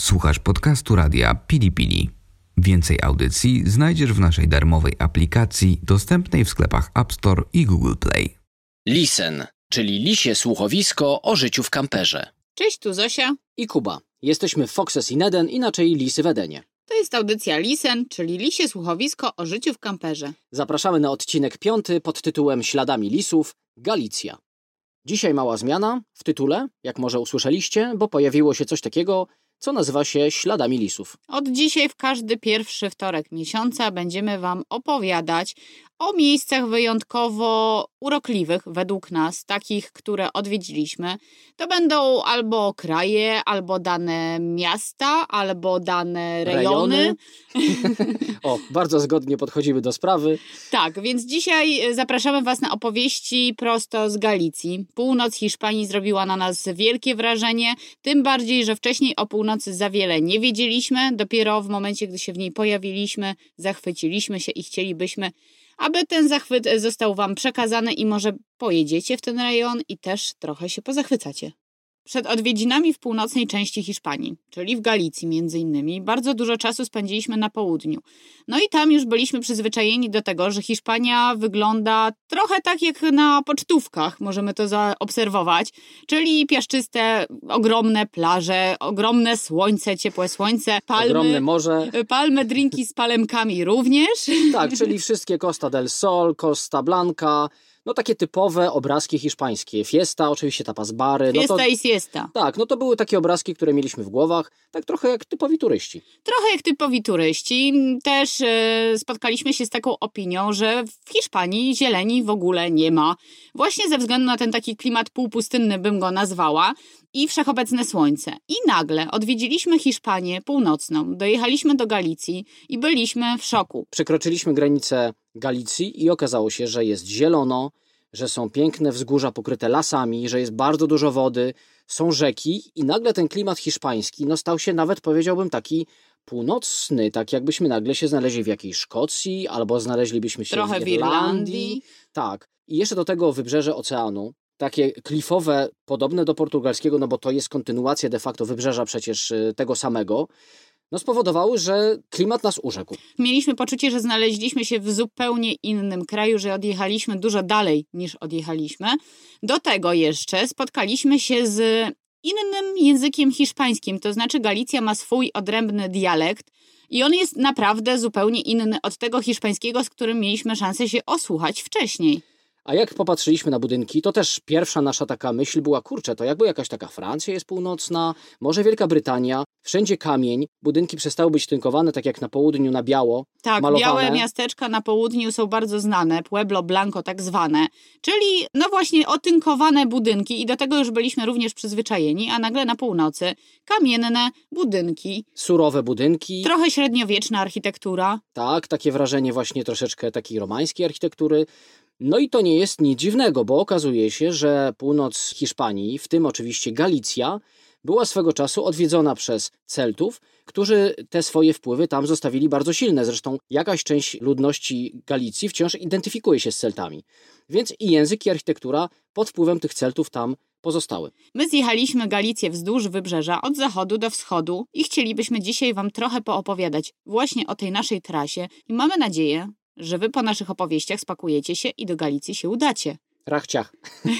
Słuchasz podcastu radia Pili Pili. Więcej audycji znajdziesz w naszej darmowej aplikacji dostępnej w sklepach App Store i Google Play. Listen, czyli lisie słuchowisko o życiu w kamperze. Cześć, tu Zosia. i Kuba. Jesteśmy Foxes in Eden, inaczej Lisy w Edenie. To jest audycja Lisen, czyli lisie słuchowisko o życiu w kamperze. Zapraszamy na odcinek piąty pod tytułem Śladami lisów Galicja. Dzisiaj mała zmiana w tytule, jak może usłyszeliście, bo pojawiło się coś takiego, co nazywa się Śladami lisów. Od dzisiaj w każdy pierwszy wtorek miesiąca będziemy Wam opowiadać o miejscach wyjątkowo urokliwych według nas, takich, które odwiedziliśmy. To będą albo kraje, albo dane miasta, albo dane rejony. o, bardzo zgodnie podchodzimy do sprawy. Tak, więc dzisiaj zapraszamy Was na opowieści prosto z Galicji. Północ Hiszpanii zrobiła na nas wielkie wrażenie, tym bardziej, że wcześniej o północy za wiele nie wiedzieliśmy. Dopiero w momencie, gdy się w niej pojawiliśmy, zachwyciliśmy się i chcielibyśmy, aby ten zachwyt e, został Wam przekazany i może pojedziecie w ten rejon i też trochę się pozachwycacie. Przed odwiedzinami w północnej części Hiszpanii, czyli w Galicji między innymi, bardzo dużo czasu spędziliśmy na południu. No i tam już byliśmy przyzwyczajeni do tego, że Hiszpania wygląda trochę tak jak na pocztówkach, możemy to zaobserwować, czyli piaszczyste, ogromne plaże, ogromne słońce, ciepłe słońce, palmy, Ogromne morze. palmy drinki z palemkami również. Tak, czyli wszystkie Costa del Sol, Costa Blanca, no takie typowe obrazki hiszpańskie. Fiesta, oczywiście tapas bary. Fiesta no to, i siesta. tak, no to były takie obrazki, które mieliśmy w głowach, tak trochę jak typowi turyści. Trochę jak typowi turyści. Też e, spotkaliśmy się z taką opinią, że w Hiszpanii zieleni w ogóle nie ma. Właśnie ze względu na ten taki klimat półpustynny bym go nazwała i wszechobecne słońce. I nagle odwiedziliśmy Hiszpanię północną, dojechaliśmy do Galicji i byliśmy w szoku. Przekroczyliśmy granicę Galicji i okazało się, że jest zielono, że są piękne wzgórza pokryte lasami, że jest bardzo dużo wody, są rzeki i nagle ten klimat hiszpański no, stał się nawet, powiedziałbym, taki północny, tak jakbyśmy nagle się znaleźli w jakiejś Szkocji albo znaleźlibyśmy się Trochę w w Irlandii. Irlandii. Tak. I jeszcze do tego wybrzeże oceanu, takie klifowe, podobne do portugalskiego, no bo to jest kontynuacja de facto wybrzeża przecież y, tego samego, no spowodowały, że klimat nas urzekł. Mieliśmy poczucie, że znaleźliśmy się w zupełnie innym kraju, że odjechaliśmy dużo dalej niż odjechaliśmy. Do tego jeszcze spotkaliśmy się z innym językiem hiszpańskim, to znaczy Galicja ma swój odrębny dialekt i on jest naprawdę zupełnie inny od tego hiszpańskiego, z którym mieliśmy szansę się osłuchać wcześniej. A jak popatrzyliśmy na budynki, to też pierwsza nasza taka myśl była, kurczę, to jakby jakaś taka Francja jest północna, może Wielka Brytania, wszędzie kamień, budynki przestały być tynkowane, tak jak na południu na biało, Tak, malowane. białe miasteczka na południu są bardzo znane, Pueblo Blanco tak zwane, czyli no właśnie otynkowane budynki i do tego już byliśmy również przyzwyczajeni, a nagle na północy kamienne budynki, Surowe budynki, trochę średniowieczna architektura. tak, takie wrażenie właśnie troszeczkę takiej romańskiej architektury. No i to nie jest nic dziwnego, bo okazuje się, że północ Hiszpanii, w tym oczywiście Galicja, była swego czasu odwiedzona przez Celtów, którzy te swoje wpływy tam zostawili bardzo silne. Zresztą jakaś część ludności Galicji wciąż identyfikuje się z Celtami. Więc i język, i architektura pod wpływem tych Celtów tam pozostały. My zjechaliśmy Galicję wzdłuż wybrzeża od zachodu do wschodu i chcielibyśmy dzisiaj Wam trochę poopowiadać właśnie o tej naszej trasie i mamy nadzieję, że Wy po naszych opowieściach spakujecie się i do Galicji się udacie. Rachciach.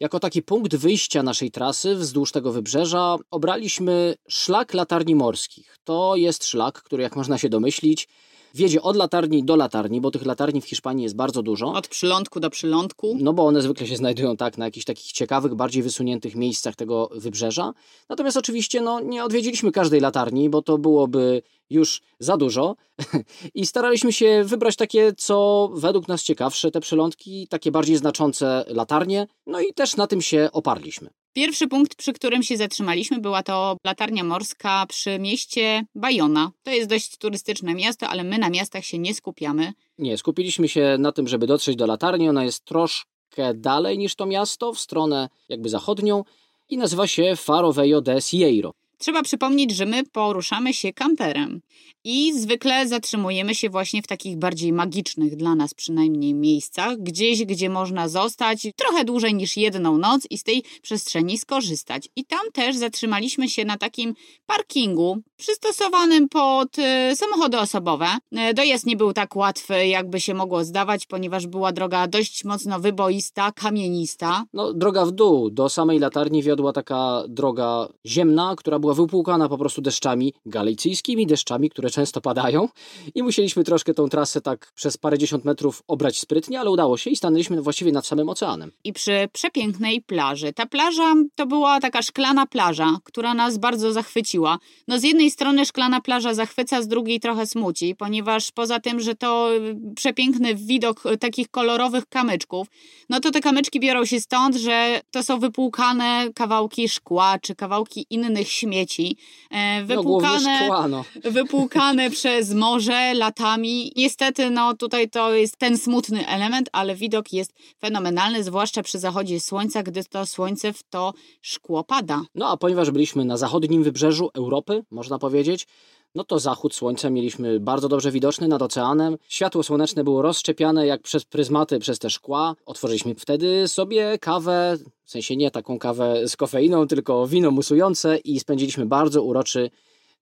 Jako taki punkt wyjścia naszej trasy wzdłuż tego wybrzeża obraliśmy szlak latarni morskich. To jest szlak, który, jak można się domyślić, wiedzie od latarni do latarni, bo tych latarni w Hiszpanii jest bardzo dużo. Od przylądku do przylądku. No bo one zwykle się znajdują tak na jakichś takich ciekawych, bardziej wysuniętych miejscach tego wybrzeża. Natomiast oczywiście no, nie odwiedziliśmy każdej latarni, bo to byłoby już za dużo. I staraliśmy się wybrać takie, co według nas ciekawsze, te przylądki, takie bardziej znaczące latarnie. No i też na tym się oparliśmy. Pierwszy punkt, przy którym się zatrzymaliśmy, była to latarnia morska przy mieście Bayona. To jest dość turystyczne miasto, ale my na miastach się nie skupiamy. Nie, skupiliśmy się na tym, żeby dotrzeć do latarni. Ona jest troszkę dalej niż to miasto, w stronę jakby zachodnią i nazywa się Faro Velho de Sieiro. Trzeba przypomnieć, że my poruszamy się kamperem i zwykle zatrzymujemy się właśnie w takich bardziej magicznych dla nas przynajmniej miejscach, gdzieś, gdzie można zostać trochę dłużej niż jedną noc i z tej przestrzeni skorzystać. I tam też zatrzymaliśmy się na takim parkingu przystosowanym pod y, samochody osobowe. Y, dojazd nie był tak łatwy, jakby się mogło zdawać, ponieważ była droga dość mocno wyboista, kamienista. No, droga w dół. Do samej latarni wiodła taka droga ziemna, która była wypłukana po prostu deszczami, galicyjskimi deszczami, które często padają. I musieliśmy troszkę tą trasę tak przez parędziesiąt metrów obrać sprytnie, ale udało się i stanęliśmy właściwie nad samym oceanem. I przy przepięknej plaży. Ta plaża to była taka szklana plaża, która nas bardzo zachwyciła. No z jednej strony szklana plaża zachwyca, z drugiej trochę smuci, ponieważ poza tym, że to y, przepiękny widok y, takich kolorowych kamyczków, no to te kamyczki biorą się stąd, że to są wypłukane kawałki szkła czy kawałki innych śmieci. E, No, głównie Wypłukane, szkła, no. wypłukane przez morze latami. Niestety, no tutaj to jest ten smutny element, ale widok jest fenomenalny, zwłaszcza przy zachodzie słońca, gdy to słońce w to szkło pada. No a ponieważ byliśmy na zachodnim wybrzeżu Europy, można powiedzieć, no to zachód słońca mieliśmy bardzo dobrze widoczny nad oceanem. Światło słoneczne było rozszczepiane jak przez pryzmaty, przez te szkła. Otworzyliśmy wtedy sobie kawę, w sensie nie taką kawę z kofeiną, tylko wino musujące i spędziliśmy bardzo uroczy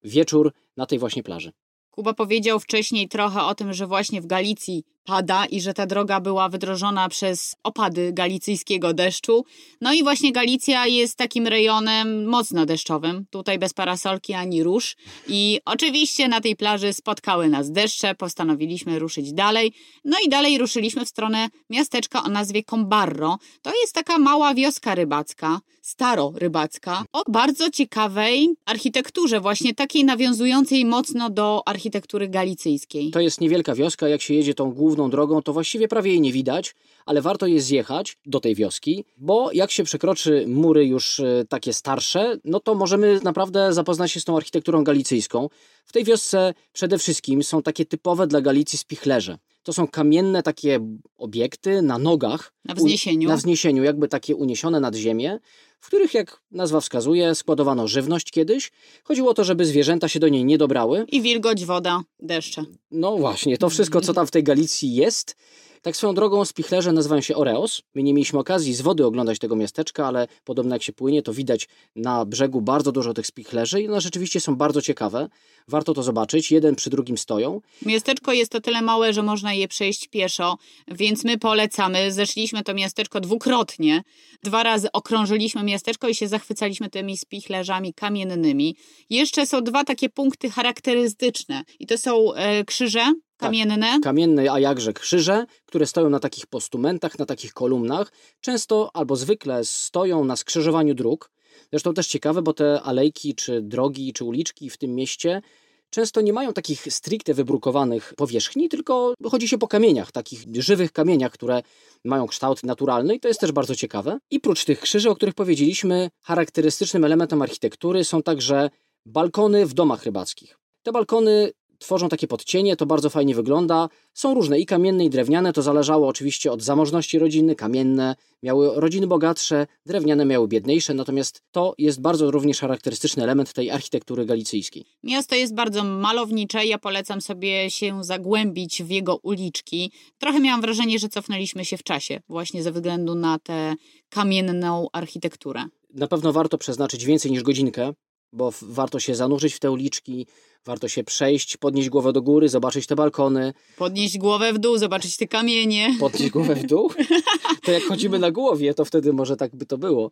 wieczór na tej właśnie plaży. Kuba powiedział wcześniej trochę o tym, że właśnie w Galicji pada i że ta droga była wydrożona przez opady galicyjskiego deszczu. No i właśnie Galicja jest takim rejonem mocno deszczowym. Tutaj bez parasolki ani róż. I oczywiście na tej plaży spotkały nas deszcze, postanowiliśmy ruszyć dalej. No i dalej ruszyliśmy w stronę miasteczka o nazwie Combarro. To jest taka mała wioska rybacka, staro-rybacka, o bardzo ciekawej architekturze, właśnie takiej nawiązującej mocno do architektury galicyjskiej. To jest niewielka wioska, jak się jedzie tą główną drogą, to właściwie prawie jej nie widać, ale warto jest zjechać do tej wioski, bo jak się przekroczy mury już e, takie starsze, no to możemy naprawdę zapoznać się z tą architekturą galicyjską. W tej wiosce przede wszystkim są takie typowe dla Galicji spichlerze. To są kamienne takie obiekty na nogach. Na wzniesieniu. Na wzniesieniu, jakby takie uniesione nad ziemię, w których, jak nazwa wskazuje, składowano żywność kiedyś. Chodziło o to, żeby zwierzęta się do niej nie dobrały. I wilgoć, woda, deszcze. No właśnie, to wszystko, co tam w tej Galicji jest. Tak swoją drogą spichlerze nazywają się Oreos. My nie mieliśmy okazji z wody oglądać tego miasteczka, ale podobno jak się płynie, to widać na brzegu bardzo dużo tych spichlerzy i one rzeczywiście są bardzo ciekawe. Warto to zobaczyć. Jeden przy drugim stoją. Miasteczko jest o tyle małe, że można je przejść pieszo, więc my polecamy. Zeszliśmy to miasteczko dwukrotnie. Dwa razy okrążyliśmy miasteczko i się zachwycaliśmy tymi spichlerzami kamiennymi. Jeszcze są dwa takie punkty charakterystyczne i to są e, krzyże kamienne. Kamienne, a jakże krzyże, które stoją na takich postumentach, na takich kolumnach. Często albo zwykle stoją na skrzyżowaniu dróg. Zresztą też ciekawe, bo te alejki, czy drogi, czy uliczki w tym mieście często nie mają takich stricte wybrukowanych powierzchni, tylko chodzi się po kamieniach, takich żywych kamieniach, które mają kształt naturalny i to jest też bardzo ciekawe. I prócz tych krzyży, o których powiedzieliśmy, charakterystycznym elementem architektury są także balkony w domach rybackich. Te balkony tworzą takie podcienie, to bardzo fajnie wygląda. Są różne i kamienne, i drewniane, to zależało oczywiście od zamożności rodziny. Kamienne miały rodziny bogatsze, drewniane miały biedniejsze, natomiast to jest bardzo również charakterystyczny element tej architektury galicyjskiej. Miasto jest bardzo malownicze. Ja polecam sobie się zagłębić w jego uliczki. Trochę miałam wrażenie, że cofnęliśmy się w czasie, właśnie ze względu na tę kamienną architekturę. Na pewno warto przeznaczyć więcej niż godzinkę, bo warto się zanurzyć w te uliczki, warto się przejść, podnieść głowę do góry, zobaczyć te balkony, Podnieść głowę w dół, zobaczyć te kamienie. podnieść głowę w dół. To jak chodzimy na głowie, to wtedy może tak by to było.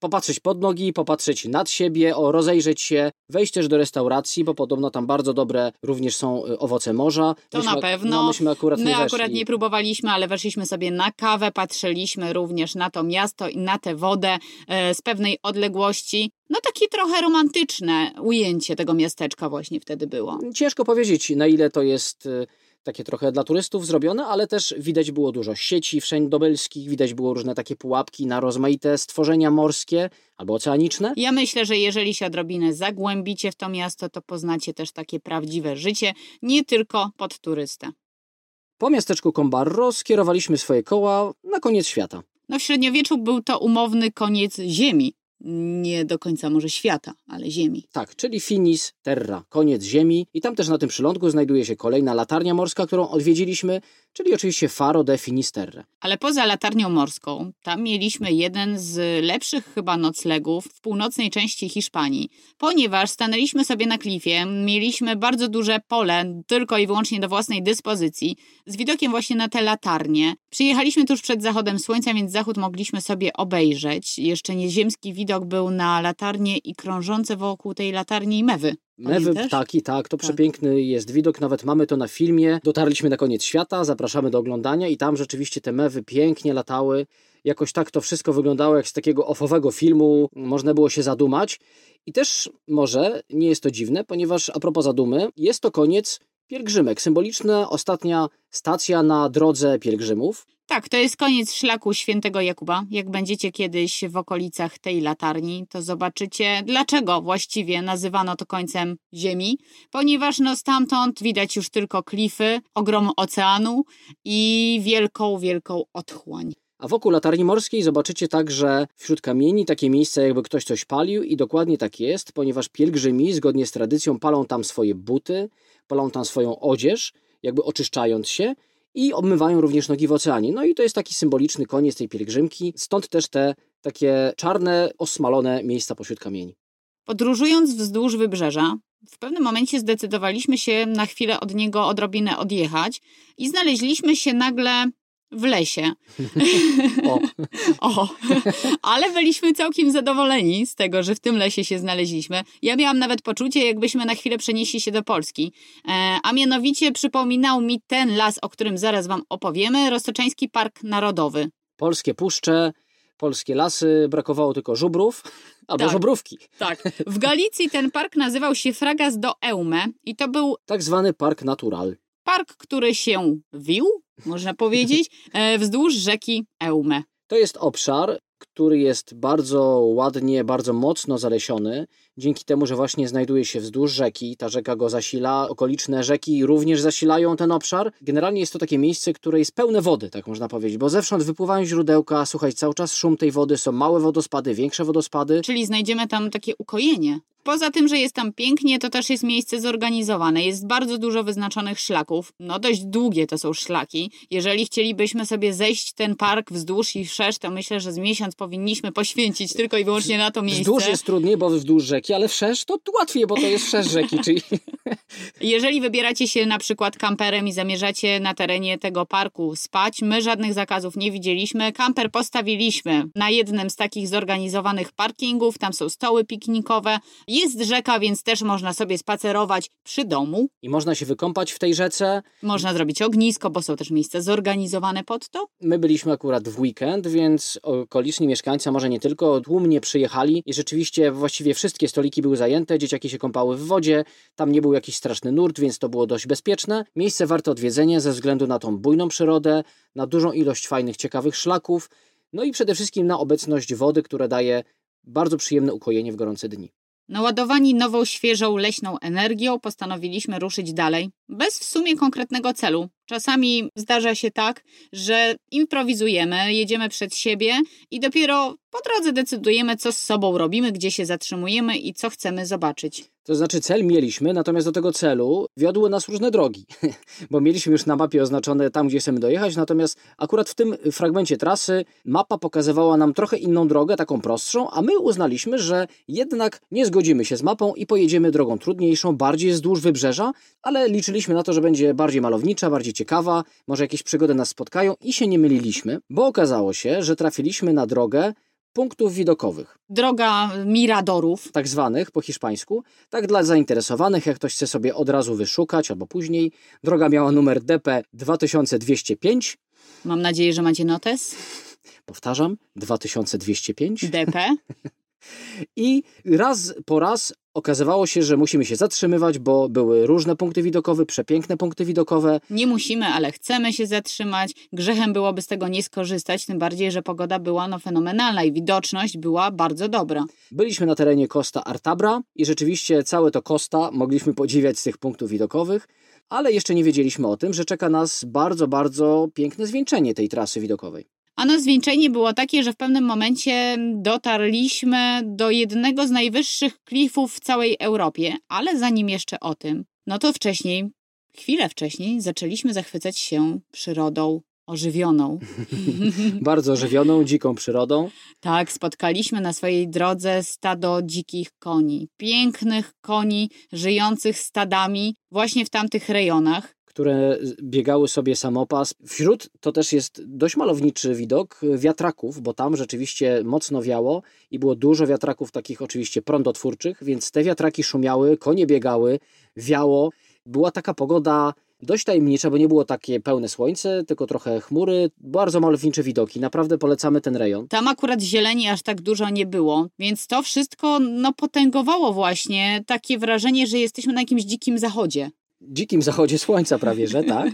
Popatrzeć pod nogi, popatrzeć nad siebie, o rozejrzeć się, wejść też do restauracji, bo podobno tam bardzo dobre również są y, owoce morza. To Myśmy- na pewno. No, myśmy akurat My nie akurat weszli. nie próbowaliśmy, ale weszliśmy sobie na kawę, patrzyliśmy również na to miasto i na tę wodę e, z pewnej odległości. No takie trochę romantyczne ujęcie tego miasteczka właśnie wtedy było. Ciężko powiedzieć, na ile to jest y, takie trochę dla turystów zrobione, ale też widać było dużo sieci wszędobylskich, widać było różne takie pułapki na rozmaite stworzenia morskie albo oceaniczne. Ja myślę, że jeżeli się odrobinę zagłębicie w to miasto, to poznacie też takie prawdziwe życie, nie tylko pod turystę. Po miasteczku Combarro skierowaliśmy swoje koła na koniec świata. No w średniowieczu był to umowny koniec ziemi. Nie do końca może świata, ale Ziemi. Tak, czyli finis terra, koniec Ziemi. I tam też na tym przylądku znajduje się kolejna latarnia morska, którą odwiedziliśmy, czyli oczywiście Faro de Finisterre. Ale poza latarnią morską, tam mieliśmy jeden z lepszych chyba noclegów w północnej części Hiszpanii, ponieważ stanęliśmy sobie na klifie, mieliśmy bardzo duże pole, tylko i wyłącznie do własnej dyspozycji, z widokiem właśnie na te latarnie. Przyjechaliśmy tuż przed zachodem słońca, więc zachód mogliśmy sobie obejrzeć. Jeszcze nieziemski widok był na latarnię i krążące wokół tej latarni mewy. Mewy, ptaki, tak, to Tak. przepiękny jest widok, nawet mamy to na filmie. Dotarliśmy na koniec świata, zapraszamy do oglądania i tam rzeczywiście te mewy pięknie latały. Jakoś tak to wszystko wyglądało jak z takiego ofowego filmu, można było się zadumać. I też może nie jest to dziwne, ponieważ a propos zadumy, jest to koniec pielgrzymek, symboliczna ostatnia stacja na drodze pielgrzymów. Tak, to jest koniec szlaku świętego Jakuba. Jak będziecie kiedyś w okolicach tej latarni, to zobaczycie, dlaczego właściwie nazywano to końcem Ziemi. Ponieważ no stamtąd widać już tylko klify, ogrom oceanu i wielką, wielką otchłań. A wokół latarni morskiej zobaczycie także wśród kamieni takie miejsce, jakby ktoś coś palił, i dokładnie tak jest, ponieważ pielgrzymi zgodnie z tradycją palą tam swoje buty, palą tam swoją odzież, jakby oczyszczając się i obmywają również nogi w oceanie. No i to jest taki symboliczny koniec tej pielgrzymki, stąd też te takie czarne, osmalone miejsca pośród kamieni. Podróżując wzdłuż wybrzeża, w pewnym momencie zdecydowaliśmy się na chwilę od niego odrobinę odjechać i znaleźliśmy się nagle w lesie. O, O, ale byliśmy całkiem zadowoleni z tego, że w tym lesie się znaleźliśmy. Ja miałam nawet poczucie, jakbyśmy na chwilę przenieśli się do Polski. E, a mianowicie przypominał mi ten las, o którym zaraz Wam opowiemy, Roztoczański Park Narodowy. polskie puszcze, polskie lasy, brakowało tylko żubrów albo Tak. żubrówki. Tak. W Galicji ten park nazywał się Fragas do Eume i to był Tak zwany park natural. park, który się wił, można powiedzieć, e, wzdłuż rzeki Eume. To jest obszar, który jest bardzo ładnie, bardzo mocno zalesiony, dzięki temu, że właśnie znajduje się wzdłuż rzeki. Ta rzeka go zasila, okoliczne rzeki również zasilają ten obszar. Generalnie jest to takie miejsce, które jest pełne wody, tak można powiedzieć, bo zewsząd wypływają źródełka, słuchaj, cały czas szum tej wody, są małe wodospady, większe wodospady. Czyli znajdziemy tam takie ukojenie. Poza tym, że jest tam pięknie, to też jest miejsce zorganizowane. Jest bardzo dużo wyznaczonych szlaków. No dość długie to są szlaki. Jeżeli chcielibyśmy sobie zejść ten park wzdłuż i wszerz, to myślę, że z miesiąc powinniśmy poświęcić tylko i wyłącznie na to miejsce. Wzdłuż jest trudniej, bo wzdłuż rzeki, ale wszerz to łatwiej, bo to jest wszerz rzeki, czyli Jeżeli wybieracie się na przykład kamperem i zamierzacie na terenie tego parku spać, my żadnych zakazów nie widzieliśmy. Kamper postawiliśmy na jednym z takich zorganizowanych parkingów, tam są stoły piknikowe, jest rzeka, więc też można sobie spacerować przy domu. i można się wykąpać w tej rzece. Można zrobić ognisko, bo są też miejsca zorganizowane pod to. My byliśmy akurat w weekend, więc okoliczni mieszkańcy może nie tylko tłumnie przyjechali i rzeczywiście właściwie wszystkie stoliki były zajęte, dzieciaki się kąpały w wodzie, tam nie był jakiś straszny nurt, więc to było dość bezpieczne. Miejsce warte odwiedzenia ze względu na tą bujną przyrodę, na dużą ilość fajnych, ciekawych szlaków, no i przede wszystkim na obecność wody, która daje bardzo przyjemne ukojenie w gorące dni. Naładowani nową, świeżą, leśną energią, postanowiliśmy ruszyć dalej, bez w sumie konkretnego celu. Czasami zdarza się tak, że improwizujemy, jedziemy przed siebie i dopiero po drodze decydujemy, co z sobą robimy, gdzie się zatrzymujemy i co chcemy zobaczyć. To znaczy cel mieliśmy, natomiast do tego celu wiodły nas różne drogi, bo mieliśmy już na mapie oznaczone tam, gdzie chcemy dojechać, natomiast akurat w tym fragmencie trasy mapa pokazywała nam trochę inną drogę, taką prostszą, a my uznaliśmy, że jednak nie zgodzimy się z mapą i pojedziemy drogą trudniejszą, bardziej wzdłuż wybrzeża, ale liczyliśmy na to, że będzie bardziej malownicza, bardziej ciekawa, może jakieś przygody nas spotkają i się nie myliliśmy, bo okazało się, że trafiliśmy na drogę punktów widokowych Droga miradorów. tak zwanych po hiszpańsku. Tak dla zainteresowanych, jak ktoś chce sobie od razu wyszukać albo później. Droga miała numer DP 2205. Mam nadzieję, że macie notes. Powtarzam, 2205. DP. I raz po raz okazywało się, że musimy się zatrzymywać, bo były różne punkty widokowe, przepiękne punkty widokowe. Nie musimy, ale chcemy się zatrzymać. Grzechem byłoby z tego nie skorzystać, tym bardziej, że pogoda była no, fenomenalna i widoczność była bardzo dobra. Byliśmy na terenie Costa Artabra i rzeczywiście całe to Costa mogliśmy podziwiać z tych punktów widokowych, ale jeszcze nie wiedzieliśmy o tym, że czeka nas bardzo, bardzo piękne zwieńczenie tej trasy widokowej. Ano zwieńczenie było takie, że w pewnym momencie dotarliśmy do jednego z najwyższych klifów w całej Europie, ale zanim jeszcze o tym, no to wcześniej, chwilę wcześniej, zaczęliśmy zachwycać się przyrodą ożywioną. Bardzo ożywioną, dziką przyrodą. Tak, spotkaliśmy na swojej drodze stado dzikich koni. Pięknych koni, żyjących stadami właśnie w tamtych rejonach które biegały sobie samopas. Wśród to też jest dość malowniczy widok wiatraków, bo tam rzeczywiście mocno wiało i było dużo wiatraków takich oczywiście prądotwórczych, więc te wiatraki szumiały, konie biegały, wiało. Była taka pogoda dość tajemnicza, bo nie było takie pełne słońce, tylko trochę chmury, bardzo malownicze widoki. Naprawdę polecamy ten rejon. Tam akurat zieleni aż tak dużo nie było, więc to wszystko no, potęgowało właśnie takie wrażenie, że jesteśmy na jakimś dzikim zachodzie dzikim zachodzie słońca prawie, że tak.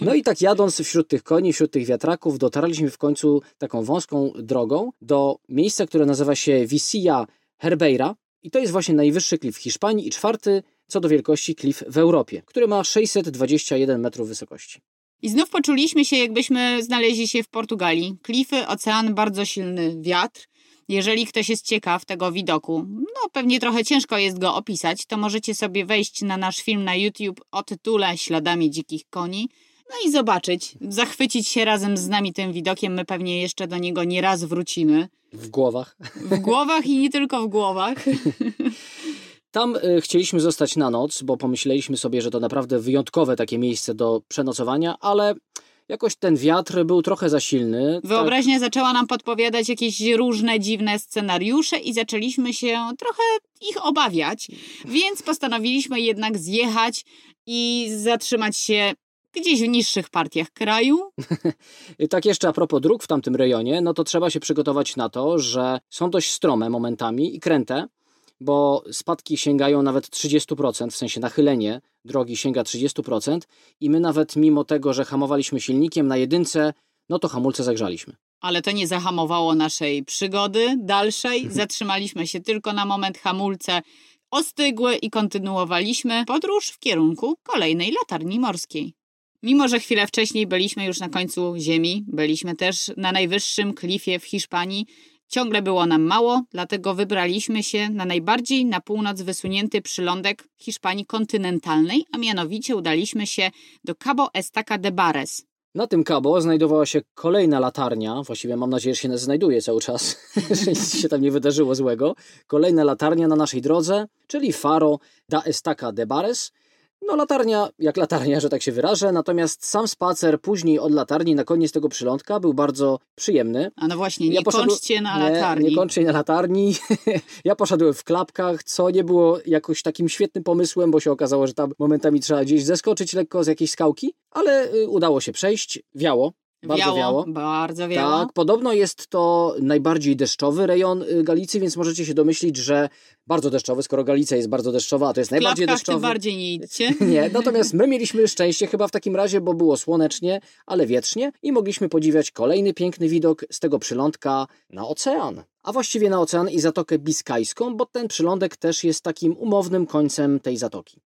No i tak jadąc wśród tych koni, wśród tych wiatraków, dotarliśmy w końcu taką wąską drogą do miejsca, które nazywa się Visilla Herbeira. I to jest właśnie najwyższy klif w Hiszpanii i czwarty co do wielkości klif w Europie, który ma 621 metrów wysokości. I znów poczuliśmy się, jakbyśmy znaleźli się w Portugalii. Klify, ocean, bardzo silny wiatr. Jeżeli ktoś jest ciekaw tego widoku, no pewnie trochę ciężko jest go opisać, to możecie sobie wejść na nasz film na YouTube o tytule Śladami dzikich koni. No i zobaczyć, zachwycić się razem z nami tym widokiem. My pewnie jeszcze do niego nie raz wrócimy. W głowach. W głowach i nie tylko w głowach. Tam y, chcieliśmy zostać na noc, bo pomyśleliśmy sobie, że to naprawdę wyjątkowe takie miejsce do przenocowania, ale jakoś ten wiatr był trochę za silny. Wyobraźnia tak... zaczęła nam podpowiadać jakieś różne dziwne scenariusze i zaczęliśmy się trochę ich obawiać, więc postanowiliśmy jednak zjechać i zatrzymać się gdzieś w niższych partiach kraju. tak jeszcze a propos dróg w tamtym rejonie, no to trzeba się przygotować na to, że są dość strome momentami i kręte bo spadki sięgają nawet 30%, w sensie nachylenie drogi sięga 30% i my nawet mimo tego, że hamowaliśmy silnikiem na jedynce, no to hamulce zagrzaliśmy. Ale to nie zahamowało naszej przygody dalszej. Zatrzymaliśmy się tylko na moment, hamulce ostygły i kontynuowaliśmy podróż w kierunku kolejnej latarni morskiej. Mimo, że chwilę wcześniej byliśmy już na końcu ziemi, byliśmy też na najwyższym klifie w Hiszpanii, Ciągle było nam mało, dlatego wybraliśmy się na najbardziej na północ wysunięty przylądek Hiszpanii kontynentalnej, a mianowicie udaliśmy się do Cabo Estaca de Bares. Na tym Cabo znajdowała się kolejna latarnia, właściwie mam nadzieję, że się znajduje cały czas, że nic się tam nie wydarzyło złego. Kolejna latarnia na naszej drodze, czyli Faro da Estaca de Bares – no latarnia, jak latarnia, że tak się wyrażę, natomiast sam spacer później od latarni na koniec tego przylądka był bardzo przyjemny. A no właśnie, nie ja poszedł... kończcie na latarni. Nie, nie kończcie na latarni. ja poszedłem w klapkach, co nie było jakoś takim świetnym pomysłem, bo się okazało, że tam momentami trzeba gdzieś zeskoczyć lekko z jakiejś skałki, ale y, udało się przejść, wiało, bardzo wiało, wiało. Bardzo wiało. Tak, podobno jest to najbardziej deszczowy rejon y, Galicji, więc możecie się domyślić, że bardzo deszczowy, skoro Galicja jest bardzo deszczowa, a to jest w najbardziej deszczowy. bardziej nie idźcie. nie, natomiast my mieliśmy szczęście chyba w takim razie, bo było słonecznie, ale wietrznie i mogliśmy podziwiać kolejny piękny widok z tego przylądka na ocean. A właściwie na ocean i Zatokę Biskajską, bo ten przylądek też jest takim umownym końcem tej zatoki.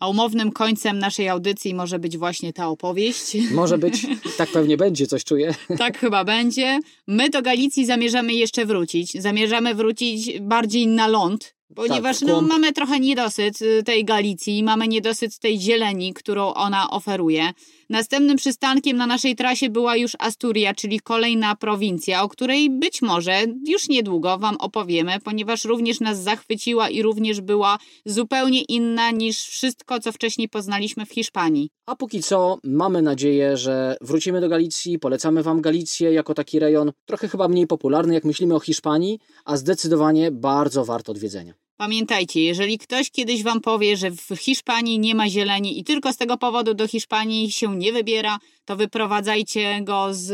A umownym końcem naszej audycji może być właśnie ta opowieść. Może być, tak pewnie będzie, coś czuję. Tak chyba będzie. My do Galicji zamierzamy jeszcze wrócić. Zamierzamy wrócić bardziej na ląd, Ponieważ tak, no, mamy trochę niedosyt y, tej Galicji, mamy niedosyt tej zieleni, którą ona oferuje. Następnym przystankiem na naszej trasie była już Asturia, czyli kolejna prowincja, o której być może już niedługo Wam opowiemy, ponieważ również nas zachwyciła i również była zupełnie inna niż wszystko, co wcześniej poznaliśmy w Hiszpanii. A póki co mamy nadzieję, że wrócimy do Galicji, polecamy Wam Galicję jako taki rejon trochę chyba mniej popularny, jak myślimy o Hiszpanii, a zdecydowanie bardzo wart odwiedzenia. Pamiętajcie, jeżeli ktoś kiedyś wam powie, że w Hiszpanii nie ma zieleni i tylko z tego powodu do Hiszpanii się nie wybiera, to wyprowadzajcie go z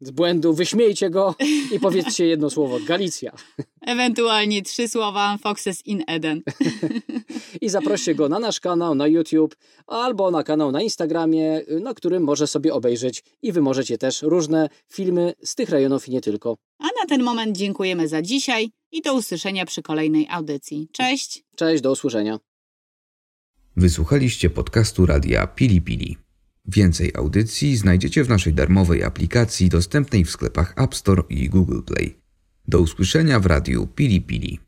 z błędu, wyśmiejcie go i powiedzcie jedno słowo, Galicja. Ewentualnie trzy słowa, Foxes in Eden. I zaproście go na nasz kanał na YouTube albo na kanał na Instagramie, na którym może sobie obejrzeć i wy możecie też różne filmy z tych rejonów i nie tylko. A na ten moment dziękujemy za dzisiaj i do usłyszenia przy kolejnej audycji. Cześć! Cześć, do usłyszenia. Wysłuchaliście podcastu radia Pili Pili. Więcej audycji znajdziecie w naszej darmowej aplikacji dostępnej w sklepach App Store i Google Play. Do usłyszenia w radiu Pili Pili.